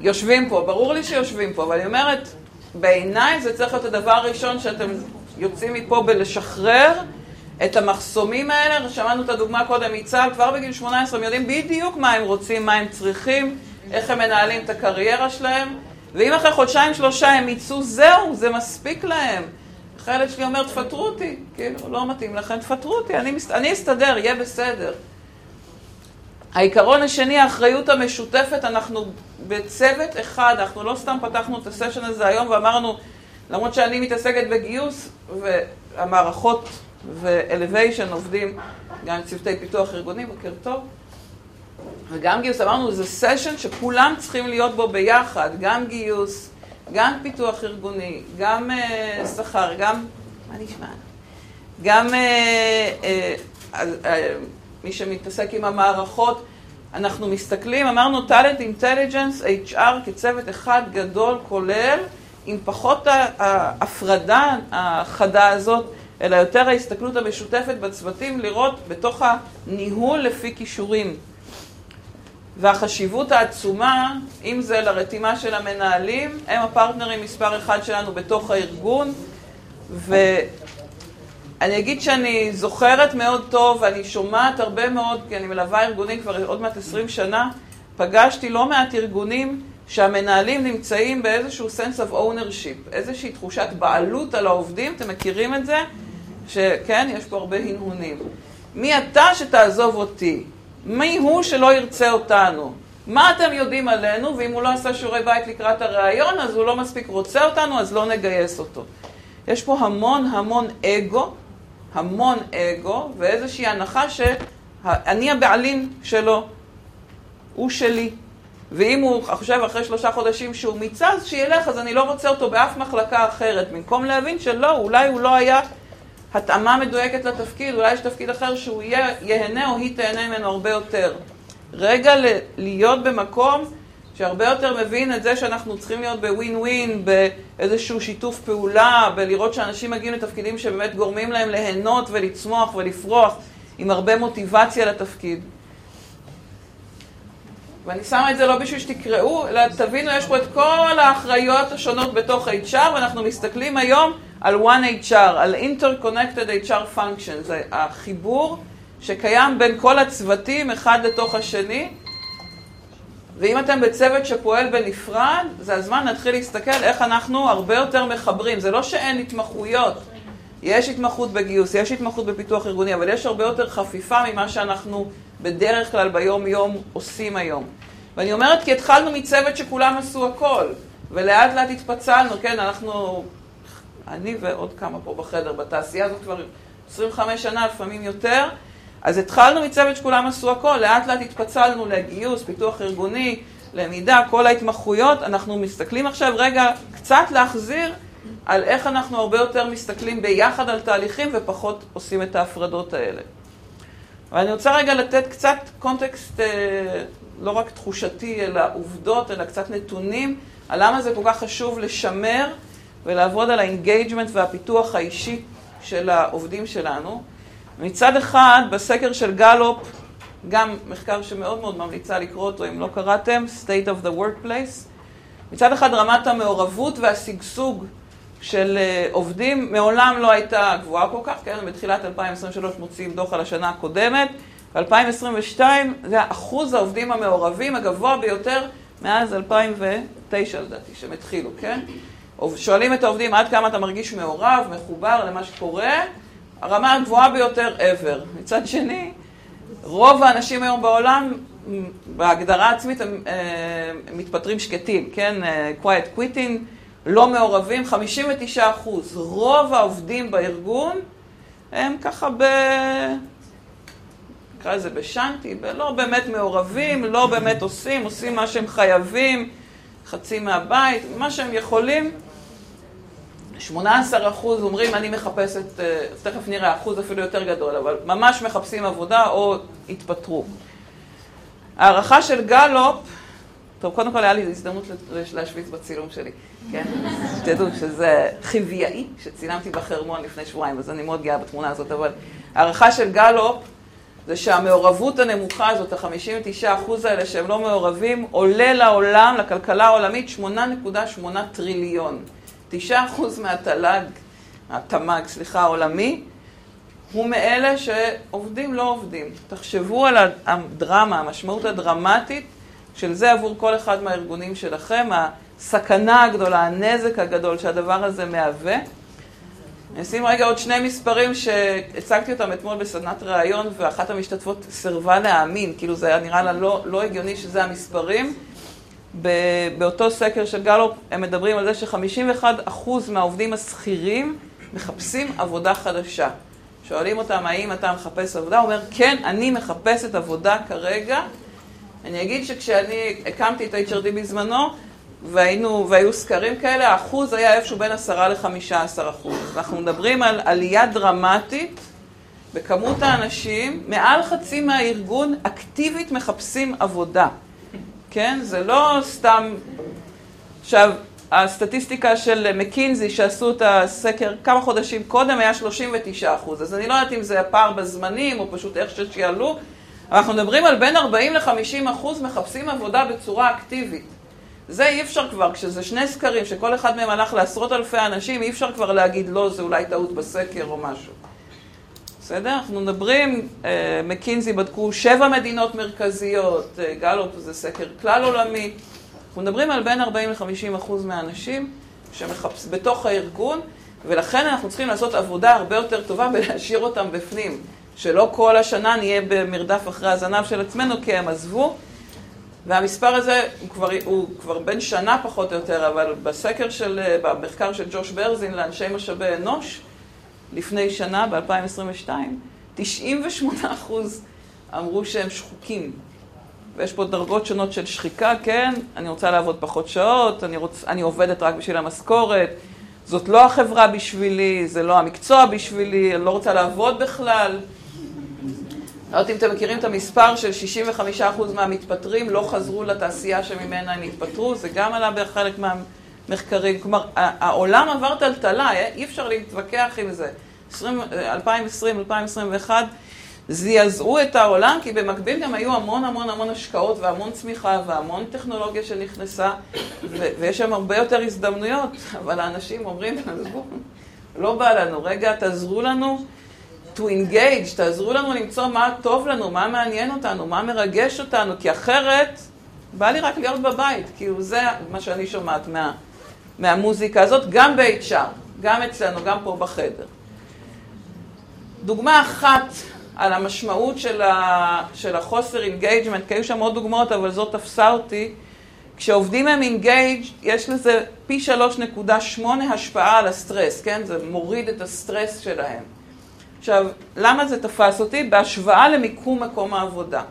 [SPEAKER 1] יושבים פה, ברור לי שיושבים פה, אבל אני אומרת, בעיניי זה צריך להיות הדבר הראשון שאתם יוצאים מפה בלשחרר את המחסומים האלה. שמענו את הדוגמה קודם מצה"ל, כבר בגיל 18 הם יודעים בדיוק מה הם רוצים, מה הם צריכים, איך הם מנהלים את הקריירה שלהם. ואם אחרי חודשיים שלושה הם יצאו, זהו, זה מספיק להם. הילד שלי אומר, תפטרו אותי. כאילו, לא מתאים לכם, תפטרו אותי, אני, מס... אני אסתדר, יהיה בסדר. העיקרון השני, האחריות המשותפת, אנחנו בצוות אחד, אנחנו לא סתם פתחנו את הסשן הזה היום ואמרנו, למרות שאני מתעסקת בגיוס, והמערכות ו-Elevation עובדים גם עם צוותי פיתוח ארגוני, בוקר טוב. וגם גיוס, אמרנו, זה סשן שכולם צריכים להיות בו ביחד, גם גיוס, גם פיתוח ארגוני, גם uh, שכר, גם, מה נשמע? גם uh, uh, uh, uh, מי שמתעסק עם המערכות, אנחנו מסתכלים, אמרנו טאלנט אינטליג'נס, HR כצוות אחד גדול, כולל, עם פחות ההפרדה החדה הזאת, אלא יותר ההסתכלות המשותפת בצוותים, לראות בתוך הניהול לפי כישורים. והחשיבות העצומה, אם זה לרתימה של המנהלים, הם הפרטנרים מספר אחד שלנו בתוך הארגון, ואני אגיד שאני זוכרת מאוד טוב, ואני שומעת הרבה מאוד, כי אני מלווה ארגונים כבר עוד מעט 20 שנה, פגשתי לא מעט ארגונים שהמנהלים נמצאים באיזשהו sense of ownership, איזושהי תחושת בעלות על העובדים, אתם מכירים את זה? שכן, יש פה הרבה הנהונים. מי אתה שתעזוב אותי? מי הוא שלא ירצה אותנו? מה אתם יודעים עלינו, ואם הוא לא עשה שיעורי בית לקראת הראיון, אז הוא לא מספיק רוצה אותנו, אז לא נגייס אותו. יש פה המון המון אגו, המון אגו, ואיזושהי הנחה שאני הבעלים שלו, הוא שלי. ואם הוא חושב אחרי שלושה חודשים שהוא מיצה, אז שילך, אז אני לא רוצה אותו באף מחלקה אחרת. במקום להבין שלא, אולי הוא לא היה התאמה מדויקת לתפקיד, אולי יש תפקיד אחר שהוא ייהנה או היא תהנה ממנו הרבה יותר. רגע להיות במקום שהרבה יותר מבין את זה שאנחנו צריכים להיות בווין ווין, באיזשהו שיתוף פעולה, בלראות שאנשים מגיעים לתפקידים שבאמת גורמים להם ליהנות ולצמוח ולפרוח עם הרבה מוטיבציה לתפקיד. ואני שמה את זה לא בשביל שתקראו, אלא תבינו, יש פה את כל האחריות השונות בתוך HR, ואנחנו מסתכלים היום על One HR, על Interconnected HR Function, זה החיבור שקיים בין כל הצוותים אחד לתוך השני, ואם אתם בצוות שפועל בנפרד, זה הזמן להתחיל להסתכל איך אנחנו הרבה יותר מחברים. זה לא שאין התמחויות, יש התמחות בגיוס, יש התמחות בפיתוח ארגוני, אבל יש הרבה יותר חפיפה ממה שאנחנו בדרך כלל ביום-יום עושים היום. ואני אומרת כי התחלנו מצוות שכולם עשו הכל, ולאט לאט התפצלנו, כן, אנחנו, אני ועוד כמה פה בחדר, בתעשייה הזאת כבר 25 שנה, לפעמים יותר, אז התחלנו מצוות שכולם עשו הכל, לאט לאט התפצלנו לגיוס, פיתוח ארגוני, למידה, כל ההתמחויות, אנחנו מסתכלים עכשיו רגע קצת להחזיר על איך אנחנו הרבה יותר מסתכלים ביחד על תהליכים ופחות עושים את ההפרדות האלה. ואני רוצה רגע לתת קצת קונטקסט, אה, לא רק תחושתי, אלא עובדות, אלא קצת נתונים, על למה זה כל כך חשוב לשמר ולעבוד על ה engagement והפיתוח האישי של העובדים שלנו. מצד אחד, בסקר של גלופ, גם מחקר שמאוד מאוד ממליצה לקרוא אותו אם לא קראתם, State of the Workplace, מצד אחד רמת המעורבות והשגשוג של אה, עובדים מעולם לא הייתה גבוהה כל כך, כן, בתחילת 2023 מוציאים דוח על השנה הקודמת, ב-2022 זה אחוז העובדים המעורבים הגבוה ביותר מאז 2009 לדעתי, שהם התחילו, כן? שואלים את העובדים עד כמה אתה מרגיש מעורב, מחובר למה שקורה, הרמה הגבוהה ביותר ever. מצד שני, רוב האנשים היום בעולם, בהגדרה עצמית, הם, אה, מתפטרים שקטים, כן? אה, quiet quitting. לא מעורבים, 59 אחוז. רוב העובדים בארגון הם ככה ב... נקרא לזה בשאנטי, לא באמת מעורבים, לא באמת עושים, עושים מה שהם חייבים, חצי מהבית, מה שהם יכולים. 18 אחוז אומרים, אני מחפשת, אה, תכף נראה, אחוז אפילו יותר גדול, אבל ממש מחפשים עבודה או התפטרו. הערכה של גלופ טוב, קודם כל היה לי הזדמנות להשוויץ בצילום שלי, כן? תדעו שזה חיוויאי שצילמתי בחרמון לפני שבועיים, אז אני מאוד גאה בתמונה הזאת, אבל הערכה של גלופ זה שהמעורבות הנמוכה הזאת, ה-59% האלה שהם לא מעורבים, עולה לעולם, לכלכלה העולמית, 8.8 טריליון. 9% מהתל"ג, התמ"ג, סליחה, העולמי, הוא מאלה שעובדים לא עובדים. תחשבו על הדרמה, המשמעות הדרמטית של זה עבור כל אחד מהארגונים שלכם, הסכנה הגדולה, הנזק הגדול שהדבר הזה מהווה. אני אשים רגע עוד שני מספרים שהצגתי אותם אתמול בסדנת ראיון ואחת המשתתפות סירבה להאמין, כאילו זה היה נראה לה לא, לא הגיוני שזה המספרים. באותו סקר של גלופ הם מדברים על זה ש-51% מהעובדים השכירים מחפשים עבודה חדשה. שואלים אותם האם אתה מחפש עבודה, הוא אומר כן, אני מחפשת עבודה כרגע. אני אגיד שכשאני הקמתי את ה-HRD בזמנו, והיינו, והיו סקרים כאלה, האחוז היה איפשהו בין 10 ל-15 אחוז. אנחנו מדברים על עלייה דרמטית בכמות האנשים, מעל חצי מהארגון אקטיבית מחפשים עבודה. כן? זה לא סתם... עכשיו, הסטטיסטיקה של מקינזי שעשו את הסקר כמה חודשים קודם היה 39 אחוז, אז אני לא יודעת אם זה הפער בזמנים או פשוט איך שיעלו, אנחנו מדברים על בין 40 ל-50 אחוז מחפשים עבודה בצורה אקטיבית. זה אי אפשר כבר, כשזה שני סקרים שכל אחד מהם הלך לעשרות אלפי אנשים, אי אפשר כבר להגיד לא, זה אולי טעות בסקר או משהו. בסדר? אנחנו מדברים, אה, מקינזי בדקו שבע מדינות מרכזיות, אה, גלופ זה סקר כלל עולמי. אנחנו מדברים על בין 40 ל-50 אחוז מהאנשים שמחפש בתוך הארגון, ולכן אנחנו צריכים לעשות עבודה הרבה יותר טובה ולהשאיר אותם בפנים. שלא כל השנה נהיה במרדף אחרי הזנב של עצמנו, כי הם עזבו. והמספר הזה הוא כבר, הוא כבר בין שנה פחות או יותר, אבל בסקר של, במחקר של ג'וש ברזין לאנשי משאבי אנוש, לפני שנה, ב-2022, 98 אחוז אמרו שהם שחוקים. ויש פה דרגות שונות של שחיקה, כן, אני רוצה לעבוד פחות שעות, אני, רוצ, אני עובדת רק בשביל המשכורת, זאת לא החברה בשבילי, זה לא המקצוע בשבילי, אני לא רוצה לעבוד בכלל. לא יודעת אם אתם מכירים את המספר של 65% מהמתפטרים לא חזרו לתעשייה שממנה הם התפטרו, זה גם עלה בחלק מהמחקרים. כלומר, העולם עבר טלטלה, אי אפשר להתווכח עם זה. 2020, 2021, זעזעו את העולם, כי במקביל גם היו המון המון המון השקעות והמון צמיחה והמון טכנולוגיה שנכנסה, ויש שם הרבה יותר הזדמנויות, אבל האנשים אומרים, לא בא לנו, רגע, תעזרו לנו. To engage, תעזרו לנו למצוא מה טוב לנו, מה מעניין אותנו, מה מרגש אותנו, כי אחרת בא לי רק להיות בבית, כאילו זה מה שאני שומעת מה, מהמוזיקה הזאת, גם ב-HR, גם אצלנו, גם פה בחדר. דוגמה אחת על המשמעות של, ה, של החוסר engagement, כי היו שם עוד דוגמאות, אבל זאת תפסה אותי. כשעובדים הם engaged, יש לזה פי 3.8 השפעה על הסטרס, כן? זה מוריד את הסטרס שלהם. עכשיו, למה זה תפס אותי? בהשוואה למיקום מקום העבודה.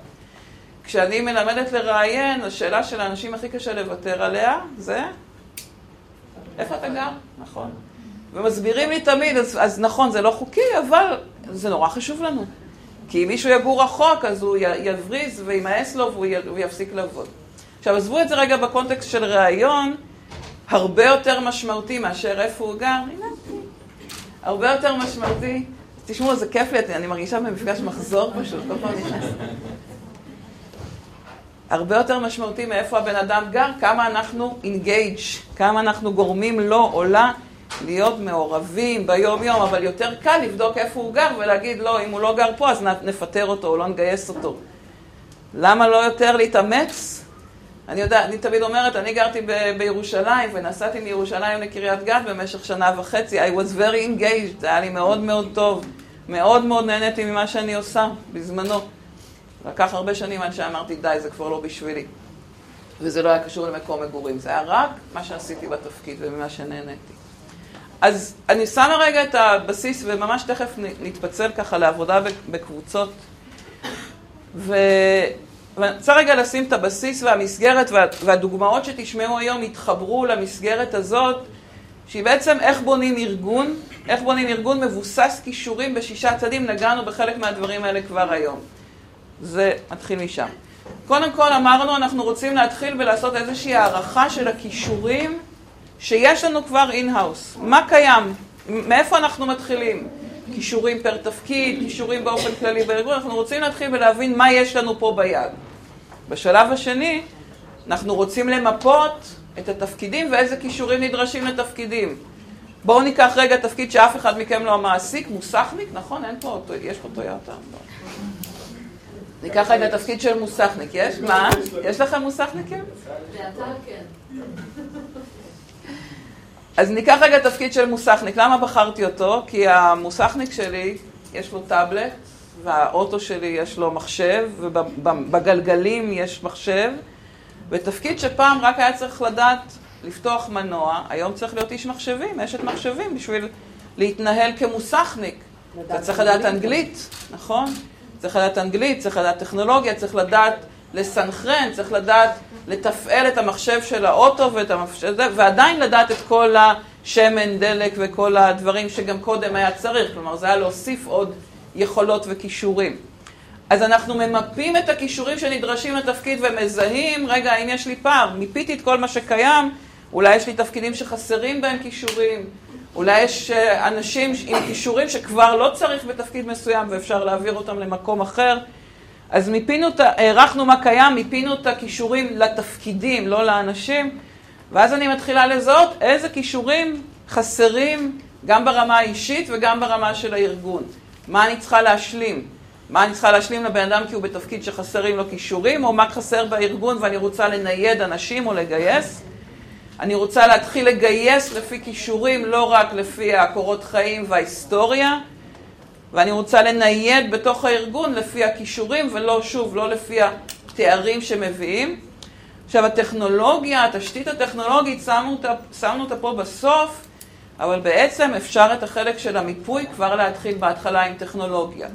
[SPEAKER 1] כשאני מלמדת לראיין, השאלה של האנשים הכי קשה לוותר עליה זה, איפה אתה גר? נכון. ומסבירים לי תמיד, אז, אז נכון, זה לא חוקי, אבל זה נורא חשוב לנו. כי אם מישהו יגור רחוק, אז הוא יבריז וימאס לו והוא, י, יפסיק לעבוד. עכשיו, עזבו את זה רגע בקונטקסט של ראיון, הרבה יותר משמעותי מאשר איפה הוא גר, הנה, הרבה יותר משמעותי תשמעו, זה כיף לי, אני מרגישה במפגש מחזור פשוט, כל פעם נכנס. הרבה יותר משמעותי מאיפה הבן אדם גר, כמה אנחנו אינגייג', כמה אנחנו גורמים לו או לה להיות מעורבים ביום-יום, אבל יותר קל לבדוק איפה הוא גר ולהגיד, לא, אם הוא לא גר פה, אז נפטר אותו או לא נגייס אותו. למה לא יותר להתאמץ? אני יודע, אני תמיד אומרת, אני גרתי ב- בירושלים ונסעתי מירושלים לקריית גת במשך שנה וחצי. I was very engaged, זה היה לי מאוד מאוד טוב. מאוד מאוד נהניתי ממה שאני עושה בזמנו. לקח הרבה שנים עד שאמרתי, די, זה כבר לא בשבילי. וזה לא היה קשור למקום מגורים, זה היה רק מה שעשיתי בתפקיד וממה שנהניתי. אז אני שמה רגע את הבסיס, וממש תכף נתפצל ככה לעבודה בקבוצות. ו... ואני רוצה רגע לשים את הבסיס והמסגרת, וה... והדוגמאות שתשמעו היום יתחברו למסגרת הזאת, שהיא בעצם איך בונים ארגון, איך בונים ארגון מבוסס כישורים בשישה צעדים, נגענו בחלק מהדברים האלה כבר היום. זה מתחיל משם. קודם כל אמרנו, אנחנו רוצים להתחיל ולעשות איזושהי הערכה של הכישורים שיש לנו כבר in-house. מה קיים? מאיפה אנחנו מתחילים? כישורים פר תפקיד, כישורים באופן כללי בארגון, אנחנו רוצים להתחיל ולהבין מה יש לנו פה ביד. בשלב השני, אנחנו רוצים למפות את התפקידים ואיזה כישורים נדרשים לתפקידים. בואו ניקח רגע תפקיד שאף אחד מכם לא המעסיק, מוסכניק, נכון? אין פה, יש פה טויוטה? לא. ניקח רגע תפקיד של מוסכניק, יש? מה? יש לכם מוסכניקים?
[SPEAKER 5] באתר כן.
[SPEAKER 1] אז ניקח רגע תפקיד של מוסכניק. למה בחרתי אותו? כי המוסכניק שלי, יש לו טאבלט, והאוטו שלי יש לו מחשב, ובגלגלים יש מחשב, ותפקיד שפעם רק היה צריך לדעת לפתוח מנוע, היום צריך להיות איש מחשבים, אשת מחשבים, בשביל להתנהל כמוסכניק. אתה צריך לדעת אנגלית, נכון? צריך לדעת אנגלית, צריך לדעת טכנולוגיה, צריך לדעת לסנכרן, צריך לדעת לתפעל את המחשב של האוטו ואת המחשב, ועדיין לדעת את כל השמן, דלק וכל הדברים שגם קודם היה צריך. כלומר, זה היה להוסיף עוד יכולות וכישורים. אז אנחנו ממפים את הכישורים שנדרשים לתפקיד ומזהים, רגע, האם יש לי פער? מיפיתי את כל מה שקיים, אולי יש לי תפקידים שחסרים בהם כישורים, אולי יש אה, אנשים עם כישורים שכבר לא צריך בתפקיד מסוים ואפשר להעביר אותם למקום אחר. אז מיפינו הערכנו מה קיים, מיפינו את הכישורים לתפקידים, לא לאנשים, ואז אני מתחילה לזהות איזה כישורים חסרים גם ברמה האישית וגם ברמה של הארגון. מה אני צריכה להשלים? מה אני צריכה להשלים לבן אדם כי הוא בתפקיד שחסרים לו כישורים, או מה חסר בארגון ואני רוצה לנייד אנשים או לגייס? אני רוצה להתחיל לגייס לפי כישורים, לא רק לפי הקורות חיים וההיסטוריה, ואני רוצה לנייד בתוך הארגון לפי הכישורים, ולא, שוב, לא לפי התארים שמביאים. עכשיו, הטכנולוגיה, התשתית הטכנולוגית, שמנו אותה, שמנו אותה פה בסוף, אבל בעצם אפשר את החלק של המיפוי כבר להתחיל בהתחלה עם טכנולוגיה.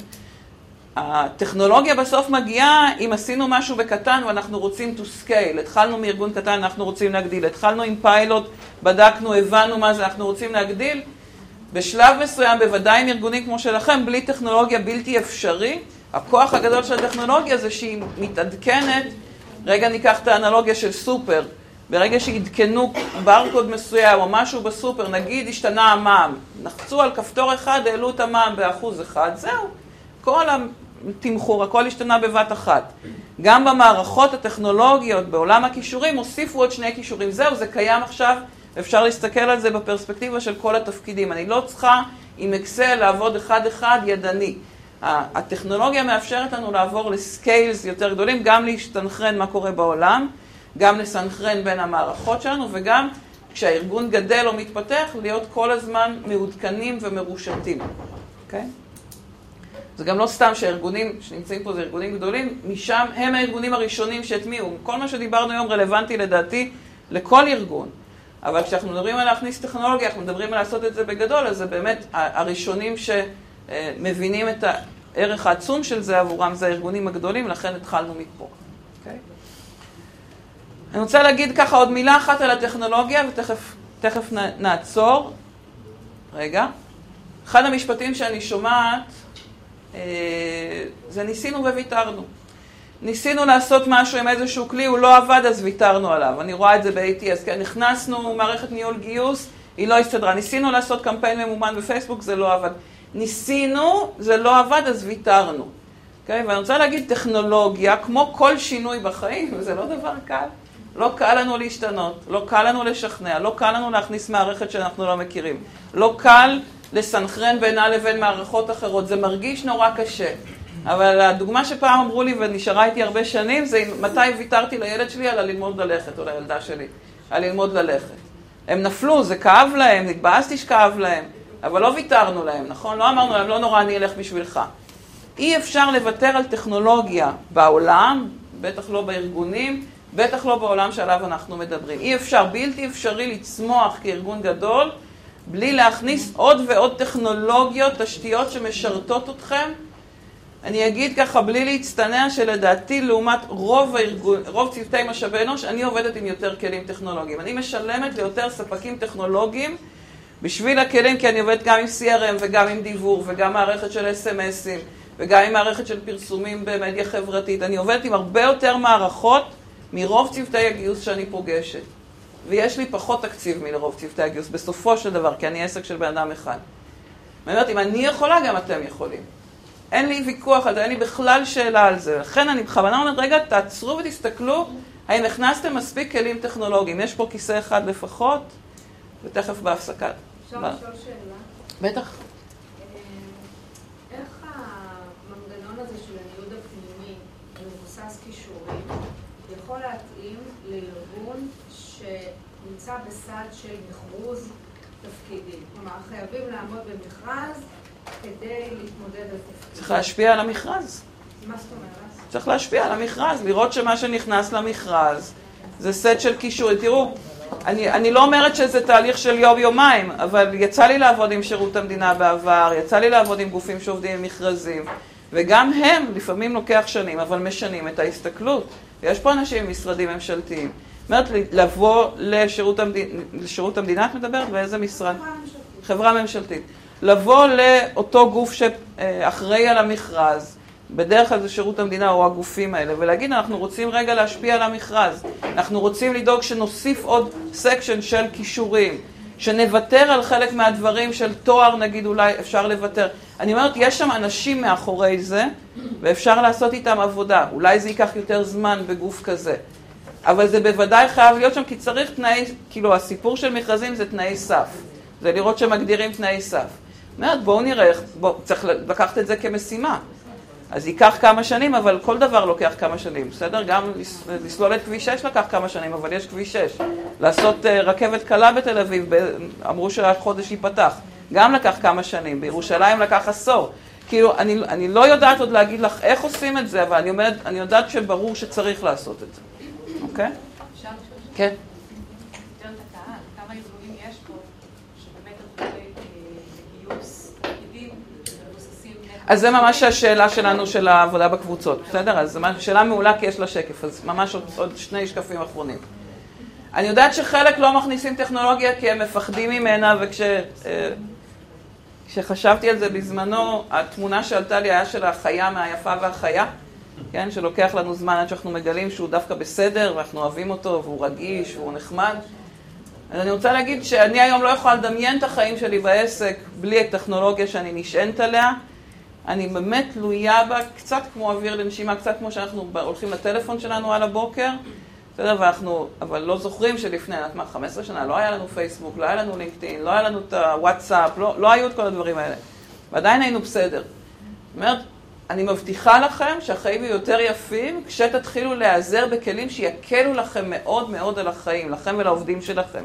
[SPEAKER 1] הטכנולוגיה בסוף מגיעה אם עשינו משהו בקטן ואנחנו רוצים to scale. התחלנו מארגון קטן, אנחנו רוצים להגדיל. התחלנו עם פיילוט, בדקנו, הבנו מה זה, אנחנו רוצים להגדיל. בשלב מסוים, בוודאי עם ארגונים כמו שלכם, בלי טכנולוגיה בלתי אפשרי. הכוח הגדול של הטכנולוגיה זה שהיא מתעדכנת. רגע ניקח את האנלוגיה של סופר. ברגע שעדכנו ברקוד מסוים או משהו בסופר, נגיד השתנה המע"מ, נחצו על כפתור אחד, העלו את המע"מ באחוז אחד, זהו. כל התמחור, הכל השתנה בבת אחת. גם במערכות הטכנולוגיות, בעולם הכישורים, הוסיפו עוד שני כישורים. זהו, זה קיים עכשיו, אפשר להסתכל על זה בפרספקטיבה של כל התפקידים. אני לא צריכה עם אקסל לעבוד אחד-אחד ידני. הטכנולוגיה מאפשרת לנו לעבור לסקיילס יותר גדולים, גם להשתנכרן מה קורה בעולם, גם לסנכרן בין המערכות שלנו, וגם כשהארגון גדל או מתפתח, להיות כל הזמן מעודכנים ומרושתים. אוקיי? Okay? זה גם לא סתם שהארגונים שנמצאים פה זה ארגונים גדולים, משם הם הארגונים הראשונים שהטמיעו. כל מה שדיברנו היום רלוונטי לדעתי לכל ארגון. אבל כשאנחנו מדברים על להכניס טכנולוגיה, אנחנו מדברים על לעשות את זה בגדול, אז זה באמת הראשונים שמבינים את הערך העצום של זה עבורם, זה הארגונים הגדולים, לכן התחלנו מפה. Okay? אוקיי? אני רוצה להגיד ככה עוד מילה אחת על הטכנולוגיה, ותכף נעצור. רגע. אחד המשפטים שאני שומעת אה, זה ניסינו וויתרנו. ניסינו לעשות משהו עם איזשהו כלי, הוא לא עבד, אז ויתרנו עליו. אני רואה את זה ב-ATS, כן, נכנסנו מערכת ניהול גיוס, היא לא הסתדרה. ניסינו לעשות קמפיין ממומן בפייסבוק, זה לא עבד. ניסינו, זה לא עבד, אז ויתרנו. Okay? אוקיי? ואני רוצה להגיד, טכנולוגיה, כמו כל שינוי בחיים, <laughs> וזה לא דבר קל, לא קל לנו להשתנות, לא קל לנו לשכנע, לא קל לנו להכניס מערכת שאנחנו לא מכירים. לא קל לסנכרן בינה לבין מערכות אחרות. זה מרגיש נורא קשה. אבל הדוגמה שפעם אמרו לי ונשארה איתי הרבה שנים, זה מתי ויתרתי לילד שלי על ללמוד ללכת, או לילדה שלי, על ללמוד ללכת. הם נפלו, זה כאב להם, התבאסתי שכאב להם, אבל לא ויתרנו להם, נכון? לא אמרנו להם, לא נורא, אני אלך בשבילך. אי אפשר לוותר על טכנולוגיה בעולם, בטח לא בארגונים, בטח לא בעולם שעליו אנחנו מדברים. אי אפשר, בלתי אפשרי לצמוח כארגון גדול בלי להכניס עוד ועוד טכנולוגיות, תשתיות שמשרתות אתכם. אני אגיד ככה, בלי להצטנע, שלדעתי, לעומת רוב, הארגון, רוב צוותי משאבי אנוש, אני עובדת עם יותר כלים טכנולוגיים. אני משלמת ליותר ספקים טכנולוגיים בשביל הכלים, כי אני עובדת גם עם CRM וגם עם דיוור וגם מערכת של SMSים וגם עם מערכת של פרסומים במדיה חברתית. אני עובדת עם הרבה יותר מערכות מרוב צוותי הגיוס שאני פוגשת. ויש לי פחות תקציב מלרוב צוותי הגיוס, בסופו של דבר, כי אני עסק של בן אדם אחד. אני אומרת, אם אני יכולה, גם אתם יכולים. אין לי ויכוח על זה, אין לי בכלל שאלה על זה. לכן אני בכוונה אומרת, רגע, תעצרו ותסתכלו האם הכנסתם מספיק כלים טכנולוגיים. יש פה כיסא אחד לפחות, ותכף בהפסקה.
[SPEAKER 8] אפשר לשאול שאלה?
[SPEAKER 1] בטח.
[SPEAKER 8] יכול להתאים לארגון נמצא בסד של מכרוז תפקידים. כלומר, חייבים לעמוד במכרז כדי להתמודד על תפקיד.
[SPEAKER 1] צריך להשפיע על המכרז.
[SPEAKER 8] מה זאת אומרת?
[SPEAKER 1] צריך להשפיע על המכרז, לראות שמה שנכנס למכרז זה סט של קישורים. תראו, אני, אני לא אומרת שזה תהליך של יום-יומיים, אבל יצא לי לעבוד עם שירות המדינה בעבר, יצא לי לעבוד עם גופים שעובדים עם מכרזים, וגם הם, לפעמים לוקח שנים, אבל משנים את ההסתכלות. יש פה אנשים עם משרדים ממשלתיים. אומרת לבוא לשירות המדינה, לשירות המדינה את מדברת? באיזה משרד? חברה ממשלתית. לבוא לאותו גוף שאחראי על המכרז בדרך כלל זה שירות המדינה או הגופים האלה, ולהגיד אנחנו רוצים רגע להשפיע על המכרז, אנחנו רוצים לדאוג שנוסיף עוד סקשן של כישורים, שנוותר על חלק מהדברים של תואר נגיד אולי אפשר לוותר. אני אומרת, יש שם אנשים מאחורי זה, ואפשר לעשות איתם עבודה. אולי זה ייקח יותר זמן בגוף כזה. אבל זה בוודאי חייב להיות שם, כי צריך תנאי, כאילו הסיפור של מכרזים זה תנאי סף. זה לראות שמגדירים תנאי סף. אומרת, בואו נראה, בוא, צריך לקחת את זה כמשימה. אז ייקח כמה שנים, אבל כל דבר לוקח כמה שנים, בסדר? גם לסלול את כביש 6 לקח כמה שנים, אבל יש כביש 6. לעשות uh, רכבת קלה בתל אביב, אמרו שהחודש ייפתח, גם לקח כמה שנים. בירושלים לקח עשור. כאילו, אני, אני לא יודעת עוד להגיד לך איך עושים את זה, אבל אני אומרת, אני יודעת שברור שצריך לעשות את זה, אוקיי? לשאול? כן. אז זה ממש השאלה שלנו של העבודה בקבוצות, בסדר? אז זו שאלה מעולה כי יש לה שקף, אז ממש עוד, עוד שני שקפים אחרונים. אני יודעת שחלק לא מכניסים טכנולוגיה כי הם מפחדים ממנה, וכשחשבתי אה, על זה בזמנו, התמונה שעלתה לי היה של החיה מהיפה והחיה, כן? שלוקח לנו זמן עד שאנחנו מגלים שהוא דווקא בסדר, ואנחנו אוהבים אותו, והוא רגיש, והוא נחמד. אז אני רוצה להגיד שאני היום לא יכולה לדמיין את החיים שלי בעסק בלי הטכנולוגיה שאני נשענת עליה. אני באמת תלויה בה קצת כמו אוויר לנשימה, קצת כמו שאנחנו הולכים לטלפון שלנו על הבוקר, בסדר, ואנחנו, אבל לא זוכרים שלפני, את מה, 15 שנה לא היה לנו פייסבוק, לא היה לנו לינקדאין, לא היה לנו את הוואטסאפ, לא, לא היו את כל הדברים האלה. ועדיין היינו בסדר. זאת אומרת, אני מבטיחה לכם שהחיים יהיו יותר יפים כשתתחילו להיעזר בכלים שיקלו לכם מאוד מאוד על החיים, לכם ולעובדים שלכם.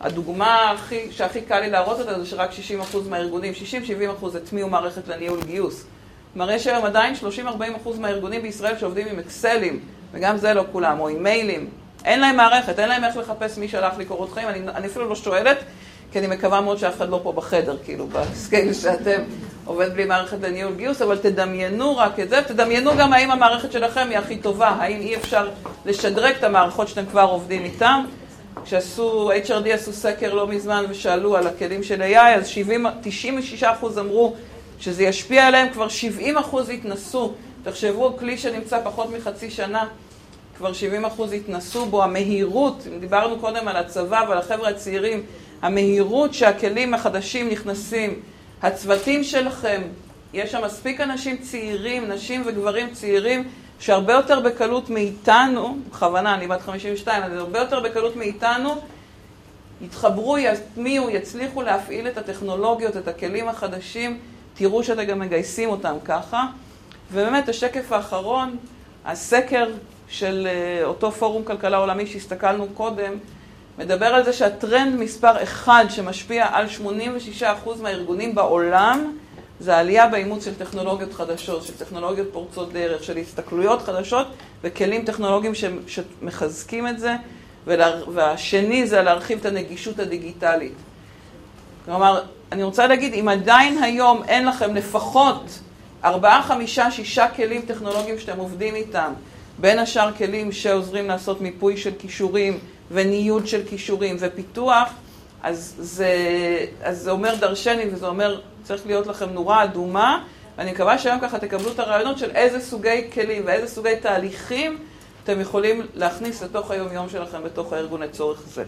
[SPEAKER 1] הדוגמה הכי, שהכי קל לי להראות אותה זה שרק 60% מהארגונים, 60-70% הטמיעו מערכת לניהול גיוס. כלומר, יש היום עדיין 30-40% מהארגונים בישראל שעובדים עם אקסלים, וגם זה לא כולם, או עם מיילים. אין להם מערכת, אין להם איך לחפש מי שלח לי קורות חיים, אני, אני אפילו לא שואלת, כי אני מקווה מאוד שאף אחד לא פה בחדר, כאילו, בסקייל שאתם עובד בלי מערכת לניהול גיוס, אבל תדמיינו רק את זה, תדמיינו גם האם המערכת שלכם היא הכי טובה, האם אי אפשר לשדרג את המערכות שאתם כבר עובדים איתן. כשעשו, HRD עשו סקר לא מזמן ושאלו על הכלים של AI, אז 70, 96% אמרו שזה ישפיע עליהם, כבר 70% התנסו. תחשבו, כלי שנמצא פחות מחצי שנה, כבר 70% התנסו בו. המהירות, דיברנו קודם על הצבא ועל החבר'ה הצעירים, המהירות שהכלים החדשים נכנסים, הצוותים שלכם, יש שם מספיק אנשים צעירים, נשים וגברים צעירים, שהרבה יותר בקלות מאיתנו, בכוונה, אני בת 52, אז הרבה יותר בקלות מאיתנו, יתחברו, יטמיעו, יצליחו להפעיל את הטכנולוגיות, את הכלים החדשים, תראו שאתם גם מגייסים אותם ככה. ובאמת, השקף האחרון, הסקר של אה, אותו פורום כלכלה עולמי שהסתכלנו קודם, מדבר על זה שהטרנד מספר אחד שמשפיע על 86% מהארגונים בעולם, זה העלייה באימוץ של טכנולוגיות חדשות, של טכנולוגיות פורצות דרך, של הסתכלויות חדשות וכלים טכנולוגיים שמחזקים את זה, והשני זה להרחיב את הנגישות הדיגיטלית. כלומר, אני רוצה להגיד, אם עדיין היום אין לכם לפחות ארבעה, חמישה, שישה כלים טכנולוגיים שאתם עובדים איתם, בין השאר כלים שעוזרים לעשות מיפוי של כישורים וניוד של כישורים ופיתוח, אז זה, אז זה אומר דרשני וזה אומר צריך להיות לכם נורה אדומה, ואני מקווה שהיום ככה תקבלו את הרעיונות של איזה סוגי כלים ואיזה סוגי תהליכים אתם יכולים להכניס לתוך היום-יום שלכם בתוך הארגון לצורך זה.